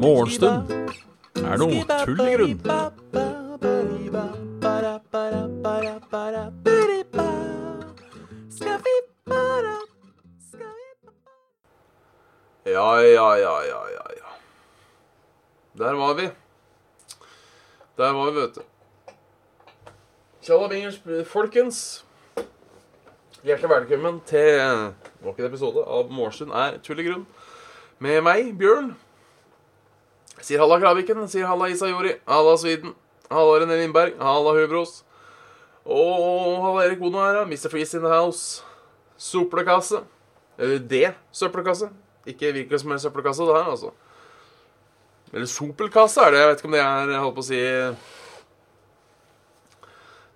Morgenstund er noe tull i grunn. Ja, ja, ja, ja, ja, ja. Der var vi. Der var vi, vet du. Tjallabingers, folkens. Hjertelig velkommen til nok en episode av Morsund er tull i grunn. Med meg, Bjørn. Sier halla Kraviken, sier halla Isayori, halla Sweden, halla René Lindberg, halla Hubros. Og halla Erik Bono her, da. Mr. Freeze in the house. Soplekasse. Eller det søppelkasse. Ikke hvilken som helst søppelkasse, det her, altså. Eller sopelkasse er det. Jeg vet ikke om det er jeg holdt på å si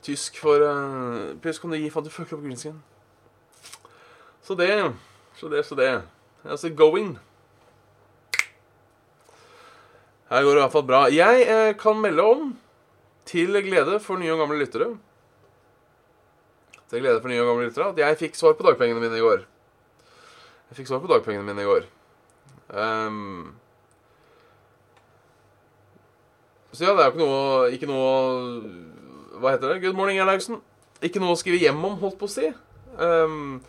Tysk for uh, Tysk kan du gi faen du fucker opp greenscreen. Så det, så det, så det. Altså going. Her går det i hvert fall bra. Jeg eh, kan melde om, til glede for nye og gamle lyttere Til glede for nye og gamle lyttere at jeg fikk svar på dagpengene mine i går. Jeg fikk svar på dagpengene mine i går. Um, så ja, det er jo ikke noe Ikke noe Hva heter det? Good morning, Erlaugsen. Ikke noe å skrive hjem om, holdt på å si. Um,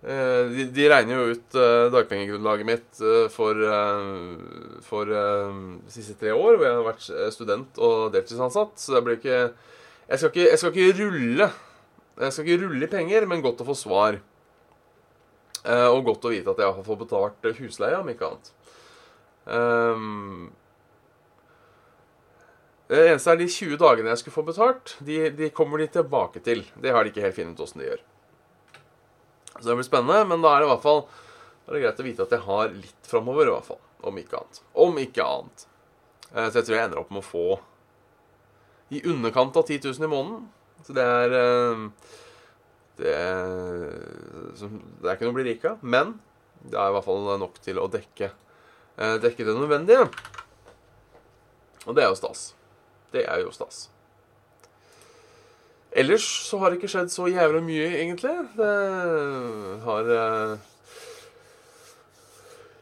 de, de, regner jo ut uh, dagpengegrunnlaget mitt uh, for, for de siste tre år, hvor jeg har vært student og deltidsansatt. Så det blir ikke jeg skal ikke, jeg skal ikke rulle Jeg skal ikke rulle penger, men godt å få svar. og godt å vite at jeg har fått betalt husleie, om ikke annet. Um, det eneste er de 20 dagene jeg skulle få betalt, de, de kommer de tilbake til. Det har de ikke helt funnet ut åssen de gjør. Så det blir spennende, men da er det i hvert fall det er greit å vite at jeg har litt framover, i hvert fall. Om ikke annet. Om ikke annet. Så jeg tror jeg ender opp med å få i underkant av 10 000 i måneden. Så det er Det er, det er ikke noe å bli rik av, men det er i hvert fall nok til å dekke, dekke det nødvendige. Og det er jo stas. Det er jo stas. Ellers så har det ikke skjedd så jævlig mye, egentlig. Det har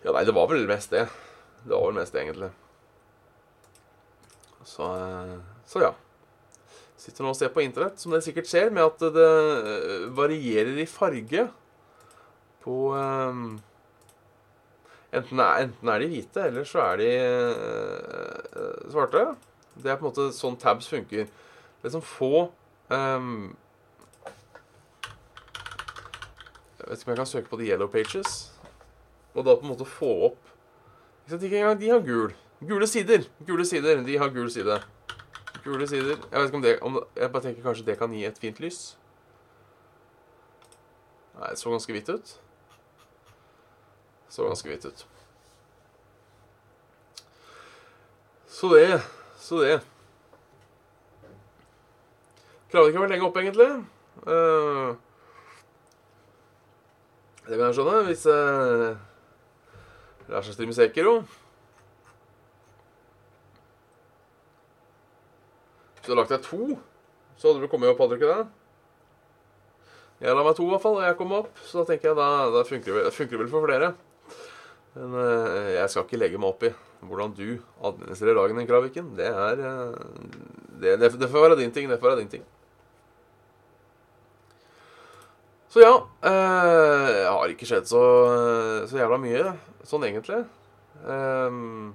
Ja, nei, det var vel mest det. Det var vel mest det, egentlig. Så, så ja. Sitter nå og ser på internett, som dere sikkert ser, med at det varierer i farge på um, enten, er, enten er de hvite, eller så er de uh, svarte. Det er på en måte sånn tabs funker. Det er som få Um, jeg vet ikke om jeg kan søke på The Yellow Pages. Og da på en måte få opp Ikke engang de har gul. Gule sider. Gule sider. De har gul side. Gule sider. Jeg vet ikke om det om, Jeg bare tenker kanskje det kan gi et fint lys. Nei, det så ganske hvitt ut. Så ganske hvitt ut. Så det. Så det. Klarer ikke å være lenge oppe, egentlig. Uh, det kan jeg skjønne, hvis uh, lar seg streame Sekiro. Hvis du hadde lagt deg to, så hadde du kommet opp, hadde du ikke det? Jeg la meg to, i hvert fall, og jeg kom opp. Så da tenker jeg da, da funker, det, vel for flere. Men uh, jeg skal ikke legge meg opp i hvordan du administrerer dagen din, Kraviken. Det er det, det, det får være din ting. Det får være din ting. Så ja eh, Jeg har ikke skjedd så, så jævla mye sånn egentlig. Um,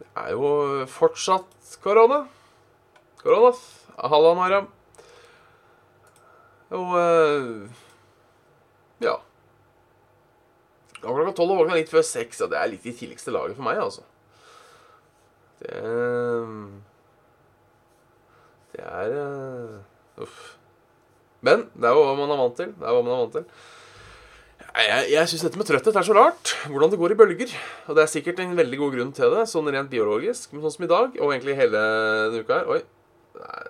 det er jo fortsatt korona. Korona. Halla, Mariam. Og eh, Ja. Klokka tolv og våkna litt før seks, Ja, det er litt i tidligste laget for meg, altså. Det Det er uh, Uff. Men det er jo hva man er vant til. Det er hva man er vant til. Jeg, jeg syns dette med trøtthet er så rart. Hvordan det går i bølger. Og det er sikkert en veldig god grunn til det, sånn rent biologisk. Men sånn som i dag, og egentlig hele denne uka her Oi,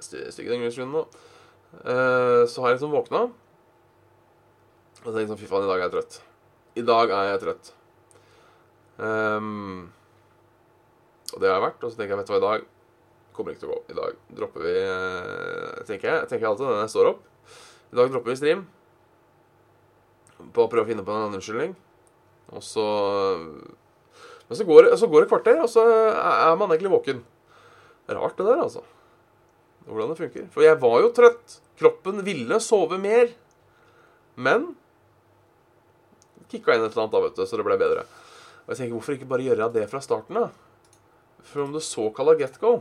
stygg den grunnsgrunnen nå. Uh, så har jeg liksom våkna og tenkt sånn Fy faen, i dag er jeg trøtt. I dag er jeg trøtt. Um, og det har jeg vært. Og så tenker jeg, vet du hva, i dag kommer ikke til å gå. I dag dropper vi uh, tenker jeg, tenker jeg alltid når jeg står opp. I dag dropper vi stream. På å prøve å finne på en unnskyldning. Og så Men så går, så går det et kvarter, og så er man egentlig våken. Rart det der, altså. Hvordan det funker. For jeg var jo trøtt. Kroppen ville sove mer. Men kicka inn et eller annet, da, vet du, så det ble bedre. Og jeg tenker, hvorfor ikke bare gjøre det fra starten, da? For om det såkalte get go,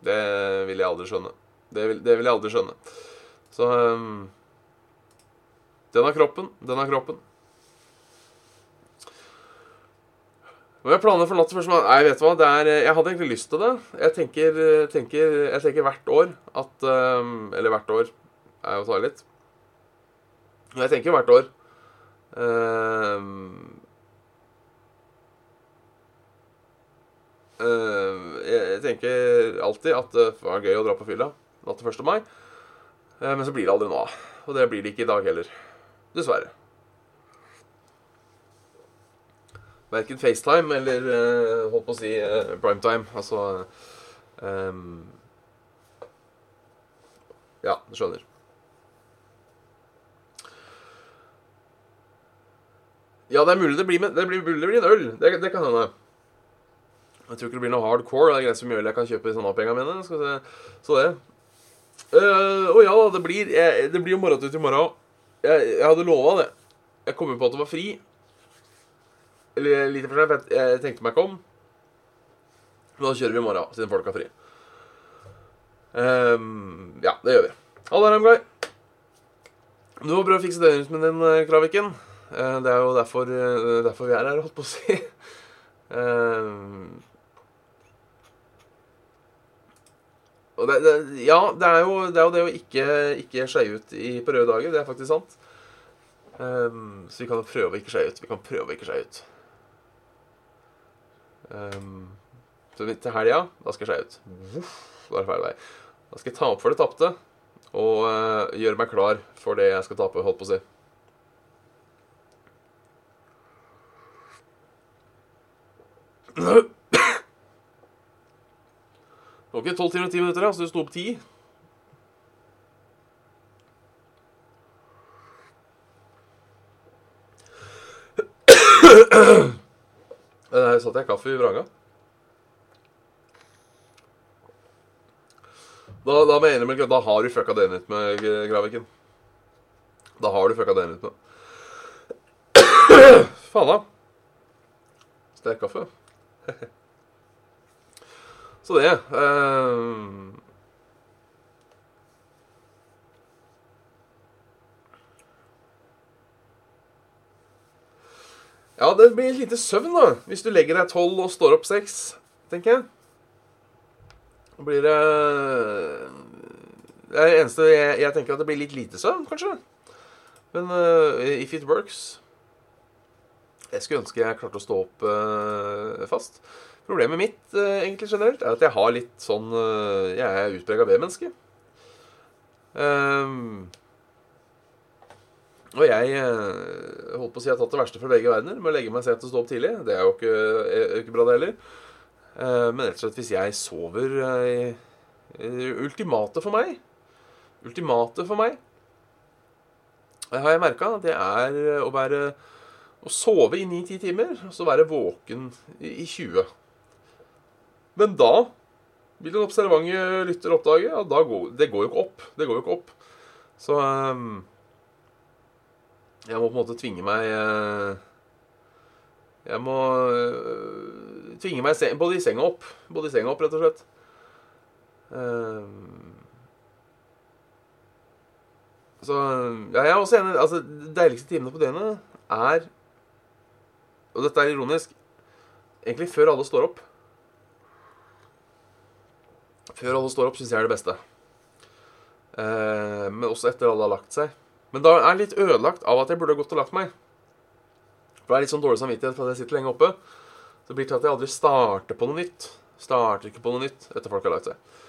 det vil jeg aldri skjønne. Det vil, det vil jeg aldri skjønne. Så um, Den er kroppen. Den er kroppen. Hva er planene for natt først? Nei, vet du hva, er, jeg hadde egentlig lyst til det. Jeg tenker, tenker, jeg tenker hvert år at um, Eller hvert år er jo å ta litt. Jeg tenker hvert år um, uh, jeg tenker alltid at det var gøy å dra på fylla natt til 1. mai. Uh, men så blir det aldri noe av. Og det blir det ikke i dag heller. Dessverre. Verken FaceTime eller uh, holdt på å si uh, primetime. Altså um, Ja, du skjønner. Ja, det er mulig det blir, det blir, mulig det blir en øl. Det, det kan hende. Jeg tror ikke det blir noe hardcore. Det er greit så mye øl jeg kan kjøpe i sånne penga mine. Så det. Uh, og ja, det blir, jeg, det blir jo morgentur til morgen. Jeg, jeg hadde lova det. Jeg kom jo på at det var fri. Eller litt for seg, for jeg, jeg tenkte meg ikke om. Men da kjører vi i morgen, siden folk har fri. Um, ja, det gjør vi. Ha det, Ramguy. Du må prøve å fikse døgnrytmen din, Kraviken. Uh, det er jo derfor, uh, derfor vi er her, holdt på å si. Um, det, det, ja, det er, jo, det er jo det å ikke, ikke skeie ut i, på røde dager. Det er faktisk sant. Um, så vi kan prøve å ikke skeie ut. Vi kan prøve å ikke skeie ut. Um, så til helga, da skal jeg skeie ut. Uff, da er det feil vei. Da skal jeg ta opp for det tapte og uh, gjøre meg klar for det jeg skal tape, holdt på å si. Det var ikke 12 timer og 10 minutter, da, så du sto opp 10. Der satt jeg kaffe i vranga. Da, da mener jeg Da har du fucka døgnrytme, Graviken. Da har du fucka døgnrytme. Faen da. Sterk kaffe. Så det uh, Ja, det blir lite søvn, da. Hvis du legger deg tolv og står opp seks, tenker jeg. Da blir det Det er det eneste jeg, jeg tenker at det blir litt lite søvn, kanskje. Men uh, if it works Jeg skulle ønske jeg klarte å stå opp uh, fast. Problemet mitt uh, egentlig generelt er at jeg har litt sånn Jeg er utprega B-menneske. Um, og jeg holdt på å si jeg har tatt det verste fra begge verdener med å legge meg sent og stå opp tidlig. Det er jo ikke, er ikke bra, det heller. Men rett og slett hvis jeg sover Ultimatet for meg Ultimatet for meg det har jeg merka. Det er å være Å sove i 9-10 timer, og så være våken i 20. Men da vil en observant lytter oppdage at går, det går jo ikke opp. Det går jo ikke opp. Så um, jeg må på en måte tvinge meg uh, Jeg må uh, tvinge meg både i senga opp. Både i senga opp, rett og slett. Um, så ja, jeg er også enig. Altså, de deiligste timene på døgnet er Og dette er ironisk egentlig før alle står opp. Før alle står opp, syns jeg er det beste. Eh, men også etter alle har lagt seg. Men da er jeg litt ødelagt av at jeg burde gått og lagt meg. For det er litt sånn dårlig samvittighet for at jeg sitter lenge oppe. Så blir det til at jeg aldri starter på noe nytt. Starter ikke på noe nytt etter folk har lagt seg.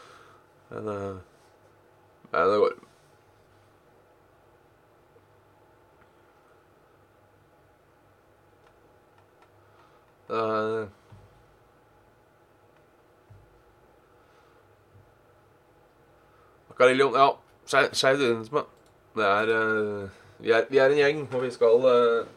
Men, eh, men det går. Uh, Carillion, ja. Skeiv identisme. Det er, eh, vi er Vi er en gjeng, og vi skal eh,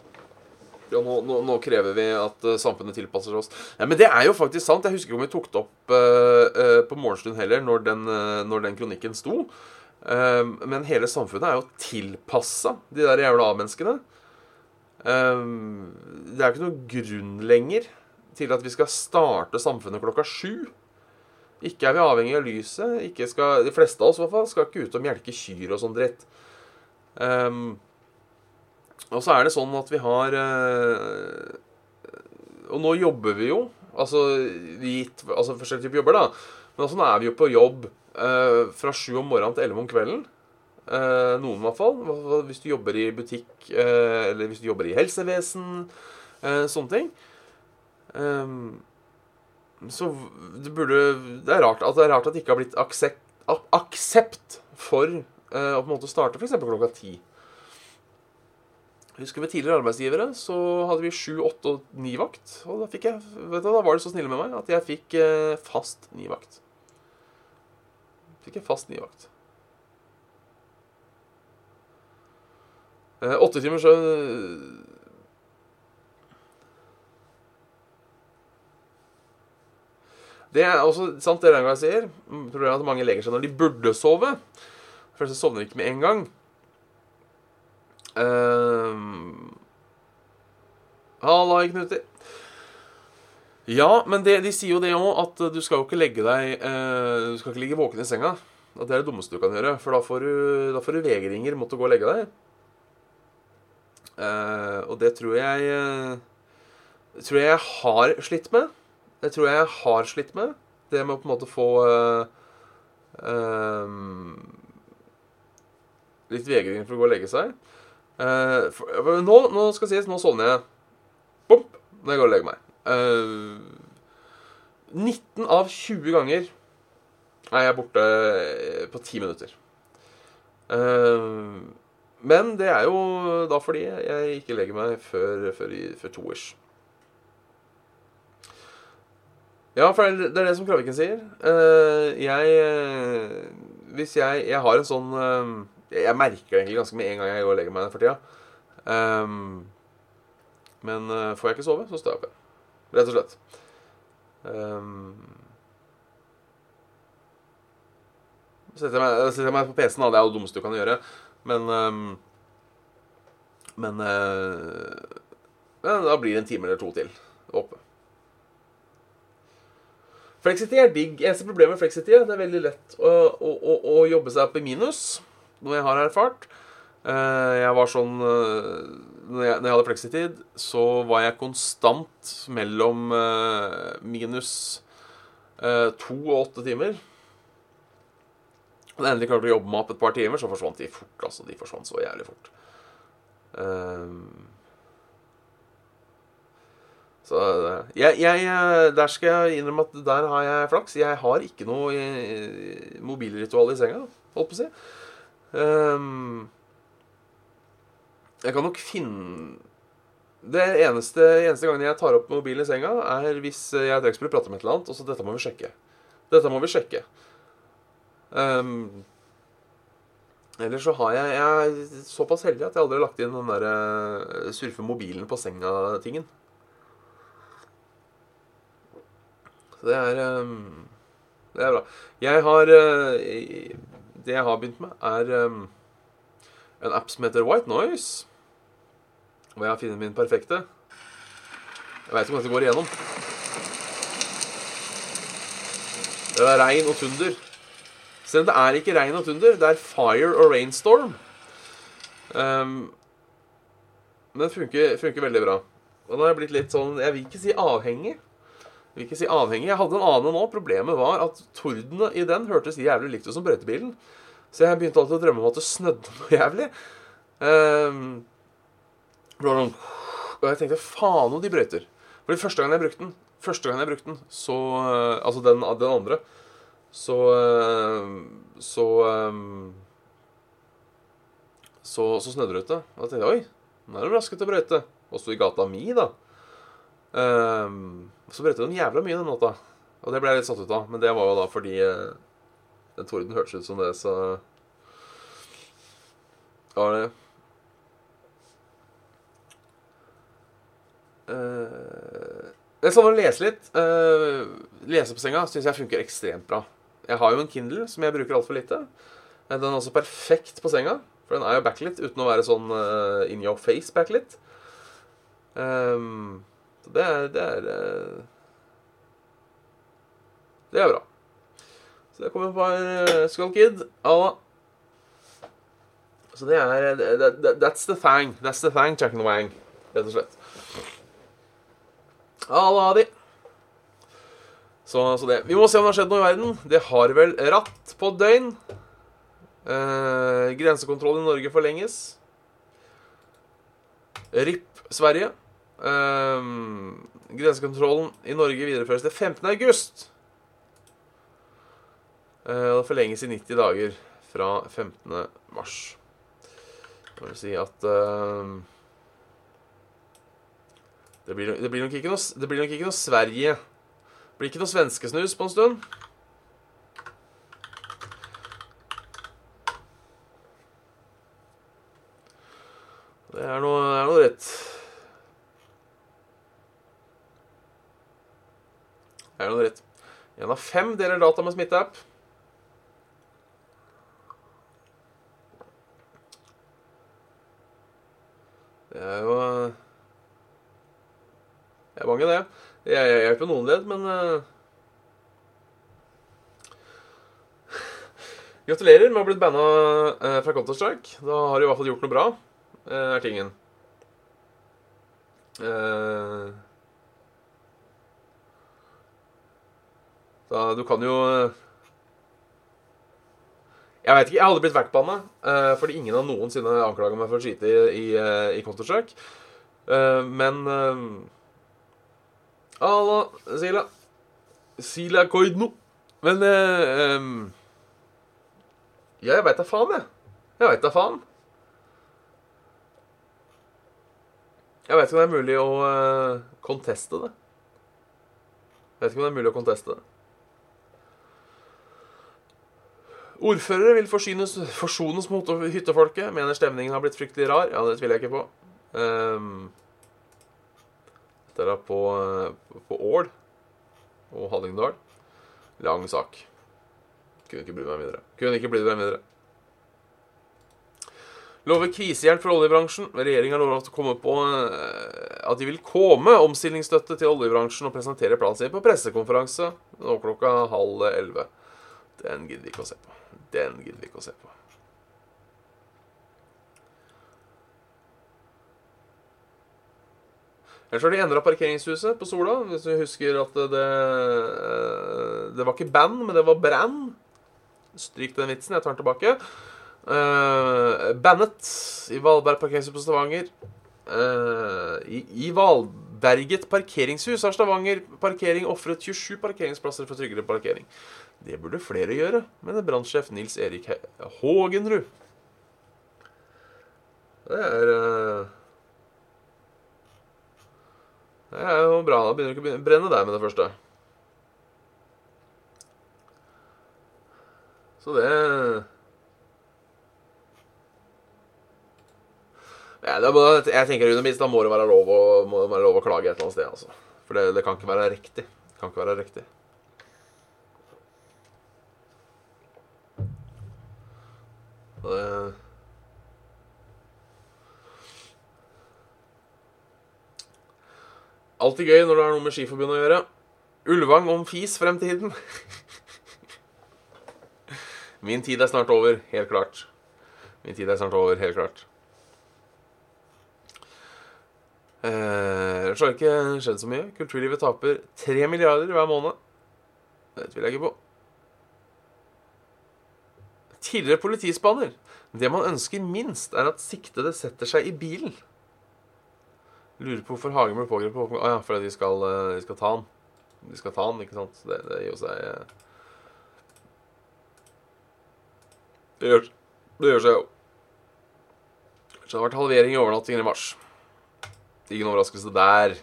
ja, nå, nå, nå krever vi at eh, samfunnet tilpasser oss. Ja, men det er jo faktisk sant. Jeg husker ikke om vi tok det opp uh, uh, på morgenstund heller, når den, uh, når den kronikken sto. Men hele samfunnet er jo tilpassa de der jævla A-menneskene. Det er jo ikke noe grunn lenger til at vi skal starte samfunnet klokka sju. Ikke er vi avhengig av lyset. Skal, de fleste av oss i hvert fall, skal ikke ut og melke kyr og sånn dritt. Um, og så er det sånn at vi har uh, Og nå jobber vi jo. Altså gitt altså forskjellige typer jobber, da. Men altså, nå er vi jo på jobb uh, fra sju om morgenen til elleve om kvelden. Uh, noen i hvert fall. Hvis du jobber i butikk, eller hvis du jobber i helsevesen, sånne ting. Ehm, så det burde Det er rart at det rart at det ikke har blitt aksept, aksept for uh, å på en måte starte f.eks. klokka ti. Husker med tidligere arbeidsgivere så hadde vi sju, åtte og ni vakt. Og da jeg, du, da var de så snille med meg at jeg fikk uh, fast ni vakt. Fikk jeg fast ni vakt. Åtte uh, timer så Det er også sant det Rangard sier. Problemet er at mange legger seg når de burde sove. For så sovner de ikke med en gang. Uh, Halla, Knuter. Ja, men det, de sier jo det òg, at du skal jo ikke legge deg uh, Du skal ikke ligge våken i senga. At det er det dummeste du kan gjøre. For da får du, da får du vegringer mot å gå og legge deg. Uh, og det tror jeg uh, tror jeg har slitt med. Det tror jeg har slitt med. Det med å på en måte få uh, eh, Litt vegring for å gå og legge seg. Uh, for, nå, nå skal sies, nå sovner jeg Bomp, når jeg går og legger meg. Eh, 19 av 20 ganger er jeg borte på 10 minutter. Men det er jo da fordi jeg ikke legger meg før, før, før toers. Ja, for det er det som Kraviken sier. Eh, jeg eh, Hvis jeg Jeg har en sånn eh, Jeg merker det egentlig ganske med en gang jeg går og legger meg for tida. Men får jeg ikke sove, så står jeg opp igjen. Rett og slett. Setter, jeg meg, setter jeg meg på PC-en, da. Det er jo det dummeste du kan gjøre. Men Men da blir det en time eller to til oppe. Flexity er digg. Eneste problemet med Flexity er at det er veldig lett å, å, å, å jobbe seg opp i minus, noe jeg har erfart. Eh, jeg var sånn eh, når, jeg, når jeg hadde flexitid, så var jeg konstant mellom eh, minus to og åtte timer. Da jeg endelig klarte å jobbe meg opp et par timer, så forsvant de fort. altså De forsvant så jævlig fort. Eh, så eh, jeg, jeg, eh, Der skal jeg innrømme at der har jeg flaks. Jeg har ikke noe eh, mobilritual i senga, holdt på å si. Um, jeg kan nok finne Det eneste, eneste gangen jeg tar opp mobilen i senga, er hvis jeg trenger Drexler prater om et eller annet, og så dette må vi sjekke. Dette må vi sjekke. Um, Ellers så har jeg Jeg er såpass heldig at jeg aldri har lagt inn den derre surfe mobilen på senga-tingen. Det er um, Det er bra. Jeg har uh, Det jeg har begynt med, er um, en app som heter White Noise. Hvor jeg har funnet min perfekte. Jeg veit ikke om dette går igjennom. Det er regn og tunder. Selv om det er ikke regn og tunder, det er fire og rainstorm. Um, men det funker, funker veldig bra. Og nå har jeg blitt litt sånn Jeg vil ikke si avhengig. Jeg vil ikke si avhengig. Jeg hadde en annen nå. Problemet var at tordene i den hørtes jævlig likt ut som brøytebilen. Så jeg begynte alltid å drømme om at det snødde noe jævlig. Um, Og jeg tenkte faen om de brøyter. Fordi første gangen jeg brukte den, første gangen jeg brukte den, så Altså den, den andre, så Så Så, så snødde det ute. Og da tenkte jeg oi, nå er de raske til å brøyte. Og sto i gata mi, da. Um, så brøt hun jævla mye den låta. Og det ble jeg litt satt ut av. Men det var jo da fordi den torden hørtes ut som det, så Ja, det Uh, Det er sånn å lese litt. Uh, lese på senga syns jeg funker ekstremt bra. Jeg har jo en Kindle som jeg bruker altfor lite. Eh, Den er også perfekt på senga, for den er jo backlit uten å være sånn uh, in your face backlit. Um, så det er Det er, eh, det er bra. Så det kommer et par uh, Skull Kid à la Så det er that, that, That's the thing. That's the thing, Jack and Wang, rett og slett. Alla de. Så, så det. Vi må se om det har skjedd noe i verden. Det har vel ratt på døgn. Eh, grensekontroll i Norge forlenges. RIP Sverige. Eh, grensekontrollen i Norge videreføres til 15. august. Eh, det forlenges i 90 dager fra 15. mars. Det vil si at uh, det blir, det, blir noe, det blir nok ikke noe Sverige. Det blir ikke noe svenskesnus på en stund. Det er noe, det er noe rett. Det er noe dritt. Én av fem deler data med smitteapp. Det er jo Det er mange, det. Jeg, jeg hjelper noen ledd, men eh, Gratulerer med å ha blitt banna eh, fra Counter-Strike. Da har du i hvert fall gjort noe bra, eh, er tingen. Eh, da, du kan jo eh, Jeg vet ikke, jeg hadde blitt backbanna uh, fordi ingen har noensinne anklaga meg for å skyte i, i, eh, i Counter-Strike. Eh, men eh, Alla, Sila Sila Koidno. Men uh, um, Ja, jeg veit da faen, jeg. Jeg veit da faen. Jeg veit ikke om det er mulig å eh, conteste det. Jeg vet ikke om det er mulig å conteste det. Ordførere vil forsynes, forsones mot hyttefolket. Mener stemningen har blitt fryktelig rar. Ja, det tviler jeg ikke på. Um, dette er på, på Ål og Hallingdal. Lang sak. Kunne ikke bry meg videre. Kunne ikke bry meg videre. Lover krisehjelp for oljebransjen. Regjeringa lover at, på, eh, at de vil komme omstillingsstøtte til oljebransjen og presentere planen sin på pressekonferanse nå klokka halv elleve. Den gidder vi ikke å se på. Den gidder vi ikke å se på. Ellers har de endra parkeringshuset på Sola. Hvis du husker at det Det var ikke band, men det var brann. Stryk den vitsen. Jeg tar den tilbake. Uh, Bandet i Valberg parkeringshus på Stavanger. Uh, I i Valberget parkeringshus har Stavanger parkering ofret 27 parkeringsplasser for tryggere parkering. Det burde flere gjøre, mener brannsjef Nils Erik Hågenrud. Det er uh, Det er jo bra. Da begynner du ikke å brenne der med det første. Så det ja, det må, Jeg tenker under minst da må det være lov å, være lov å klage et eller annet sted. altså. For det, det kan ikke være riktig. Det kan ikke være riktig. Alltid gøy når det har noe med Skiforbundet å gjøre. Ulvang om fis fremtiden. Min tid er snart over, helt klart. Min tid er snart over, helt klart. Eh, Ellers har det ikke skjedd så mye. Kulturlivet taper 3 milliarder hver måned. Det tviler jeg ikke på. Tidligere politispanner. Det man ønsker minst, er at siktede setter seg i bilen. Lurer på hvorfor Hagen ble pågrepet. Å ja, fordi de skal, eh, de skal ta han. De skal ta han, ikke sant. Det, det gir jo seg eh, Det gjør, det gjør seg jo. Så det har vært halvering i overnattingen i mars. Ingen overraskelse der.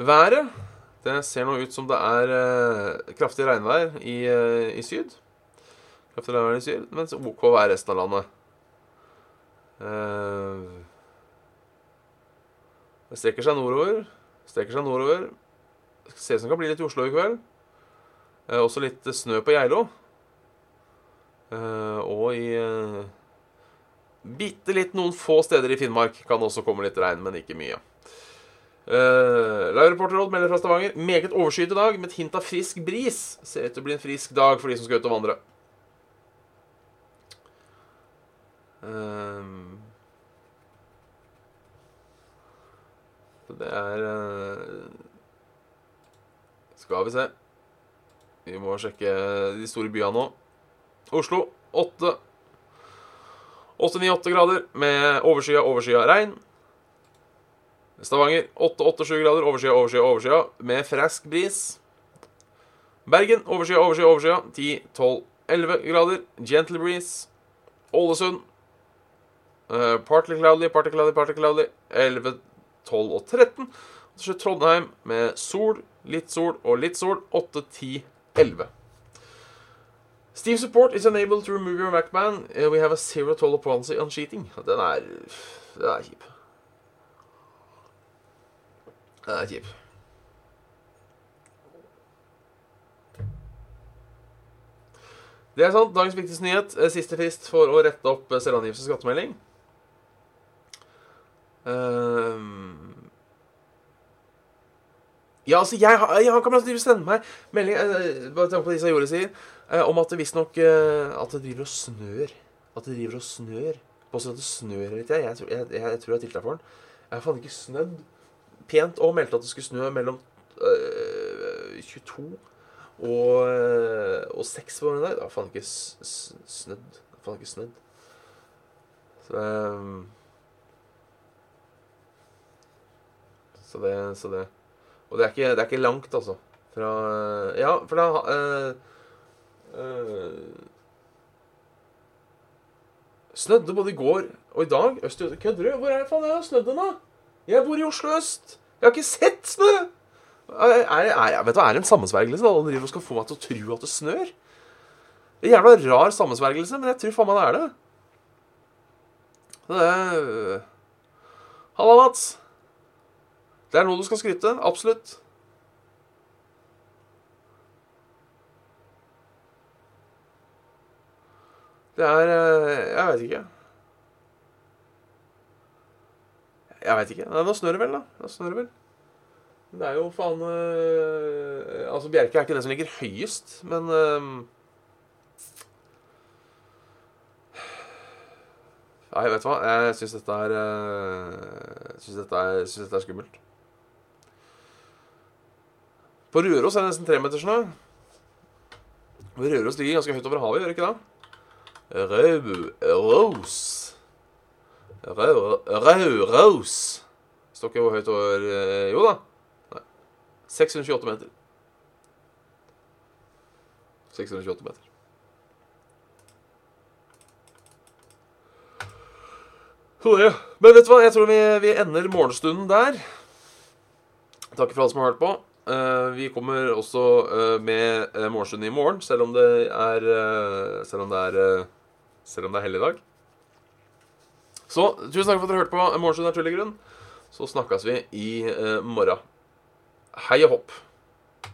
Været Det ser nå ut som det er eh, kraftig regnvær i, eh, i syd. Kraftig regnvær i syd, mens OK er resten av landet. Eh, det strekker seg nordover. Strekker seg nordover. Ser ut som det kan bli litt i Oslo i kveld. Eh, også litt snø på Geilo. Eh, og i eh, bitte litt noen få steder i Finnmark kan også komme litt regn, men ikke mye. Uh, Live-reporter melder fra Stavanger meget overskyet i dag med et hint av frisk bris. Ser ut til å bli en frisk dag for de som skal ut og vandre. Uh, det er uh, Skal vi se. Vi må sjekke de store byene nå. Oslo 8 8-9-8 grader med overskya, overskya regn. Stavanger 8-8-7 grader, overskya, overskya, overskya med frisk bris. Bergen overskya, overskya, overskya 10-12-11 grader, gentle breeze. Ålesund uh, partly cloudy, partly cloudy, partly cloudy 11, 12 og 13. Og til slutt Trondheim med sol, litt sol og litt sol 8-10-11. Steam support is unable to remove your Macman. Uh, we have a zero tolerance on cheating. Den er Den er kjip. Den er kjip. Det er sant. Dagens viktigste nyhet. Eh, Siste frist for å rette opp eh, selvangivelse skattemelding. Ehm. Ja, altså, jeg, jeg han kan bare sende meg melding eh, Bare tenk på det Isayore sier, eh, om at det visstnok At det driver og snør. At det driver og snør. Påstår at det snør litt. Jeg, jeg, jeg, jeg, tror jeg tilta for den. Jeg har faen ikke snødd pent og meldte at det skulle snø mellom øh, 22 og, og 6 på morgenen. Det har faen ikke snødd. Det har faen ikke snødd. Så, øhm, så det Så det Og det er ikke, det er ikke langt, altså. Fra Ja, for da øh, øh, Snødde både i går og i dag. Øst Kødder du? Hvor er det faen jeg har snødd hen, da? Jeg bor i Oslo øst. Jeg har ikke sett snø! Er, er, er, vet du, er det en sammensvergelse? da? Alle driver og skal få meg til å tro at det snør. Det er en jævla rar sammensvergelse, men jeg tror faen meg det er det. Så det er Halla, Mats. Det er noe du skal skryte. Absolutt. Det er eh, Jeg vet ikke. Jeg vet ikke. Nå snør det vel, da. Nå snør det vel. Det er jo faen øh, Altså, Bjerke er ikke det som ligger høyest, men øh, Nei, vet du hva? Jeg syns dette er øh, Syns dette, synes dette er skummelt. På Røros er det nesten tremetersnø. Røros ligger ganske høyt over havet, gjør det ikke det? Røros Røros. Står ikke hvor høyt over eh, Jo da. Nei. 628 meter. 628 meter. Men vet du hva, jeg tror vi, vi ender morgenstunden der. Takk for alle som har hørt på. Eh, vi kommer også eh, med uh, morgenstunden i morgen, selv om det er eh, Selv om det er eh, Selv om det er helligdag. Så tusen takk for at dere hørte på Morgenstund er tullegrunn. grunn. Så snakkes vi i eh, morgen. Hei og hopp.